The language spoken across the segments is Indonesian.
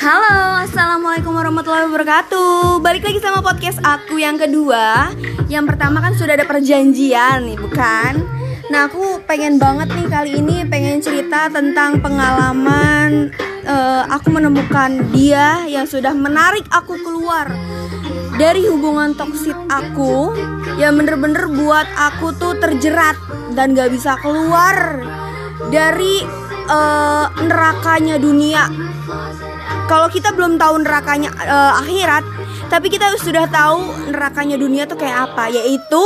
Halo, assalamualaikum warahmatullahi wabarakatuh. Balik lagi sama podcast aku yang kedua. Yang pertama kan sudah ada perjanjian nih, bukan? Nah, aku pengen banget nih kali ini pengen cerita tentang pengalaman uh, aku menemukan dia yang sudah menarik aku keluar dari hubungan toksik aku yang bener-bener buat aku tuh terjerat dan gak bisa keluar dari uh, nerakanya dunia kalau kita belum tahu nerakanya uh, akhirat tapi kita sudah tahu nerakanya dunia tuh kayak apa yaitu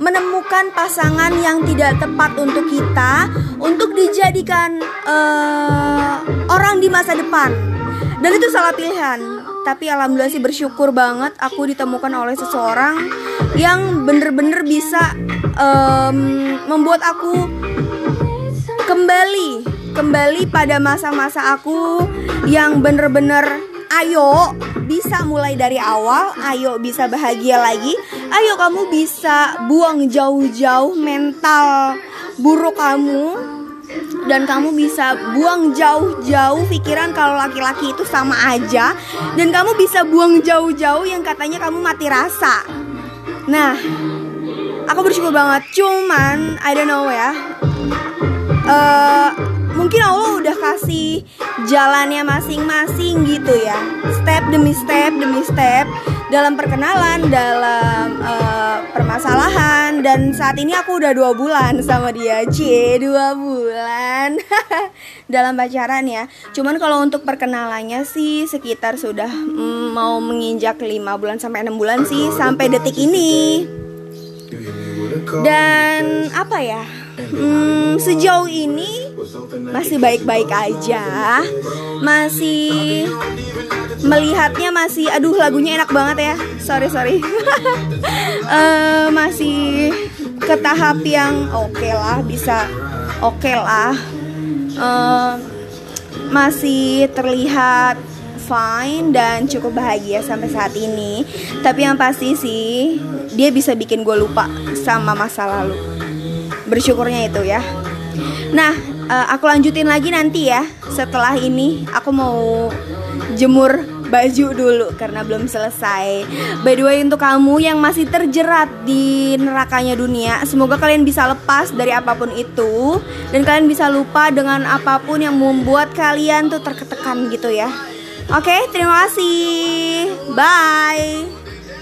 menemukan pasangan yang tidak tepat untuk kita untuk dijadikan uh, orang di masa depan. Dan itu salah pilihan. Tapi alhamdulillah sih bersyukur banget aku ditemukan oleh seseorang yang bener-bener bisa um, membuat aku kembali kembali pada masa-masa aku yang bener-bener ayo bisa mulai dari awal, ayo bisa bahagia lagi, ayo kamu bisa buang jauh-jauh mental buruk kamu dan kamu bisa buang jauh-jauh pikiran kalau laki-laki itu sama aja dan kamu bisa buang jauh-jauh yang katanya kamu mati rasa. Nah, aku bersyukur banget. Cuman I don't know ya. Uh, mungkin Allah udah kasih jalannya masing-masing gitu ya. Step demi step demi step dalam perkenalan dalam uh, permasalahan. Dan saat ini aku udah dua bulan sama dia. C dua bulan. Dalam pacaran ya. Cuman kalau untuk perkenalannya sih sekitar sudah mm, mau menginjak lima bulan sampai enam bulan sih sampai detik ini. Dan apa ya hmm, sejauh ini masih baik-baik aja. Masih melihatnya masih aduh lagunya enak banget ya. Sorry sorry. Uh, masih ke tahap yang oke okay lah bisa oke okay lah. Uh, masih terlihat fine dan cukup bahagia sampai saat ini. Tapi yang pasti sih dia bisa bikin gue lupa sama masa lalu bersyukurnya itu ya nah uh, aku lanjutin lagi nanti ya setelah ini aku mau jemur baju dulu karena belum selesai. By the way untuk kamu yang masih terjerat di nerakanya dunia, semoga kalian bisa lepas dari apa pun itu dan kalian bisa lupa dengan apa pun yang membuat kalian tuh terketekan gitu ya. Oke, terima kasih. Bye.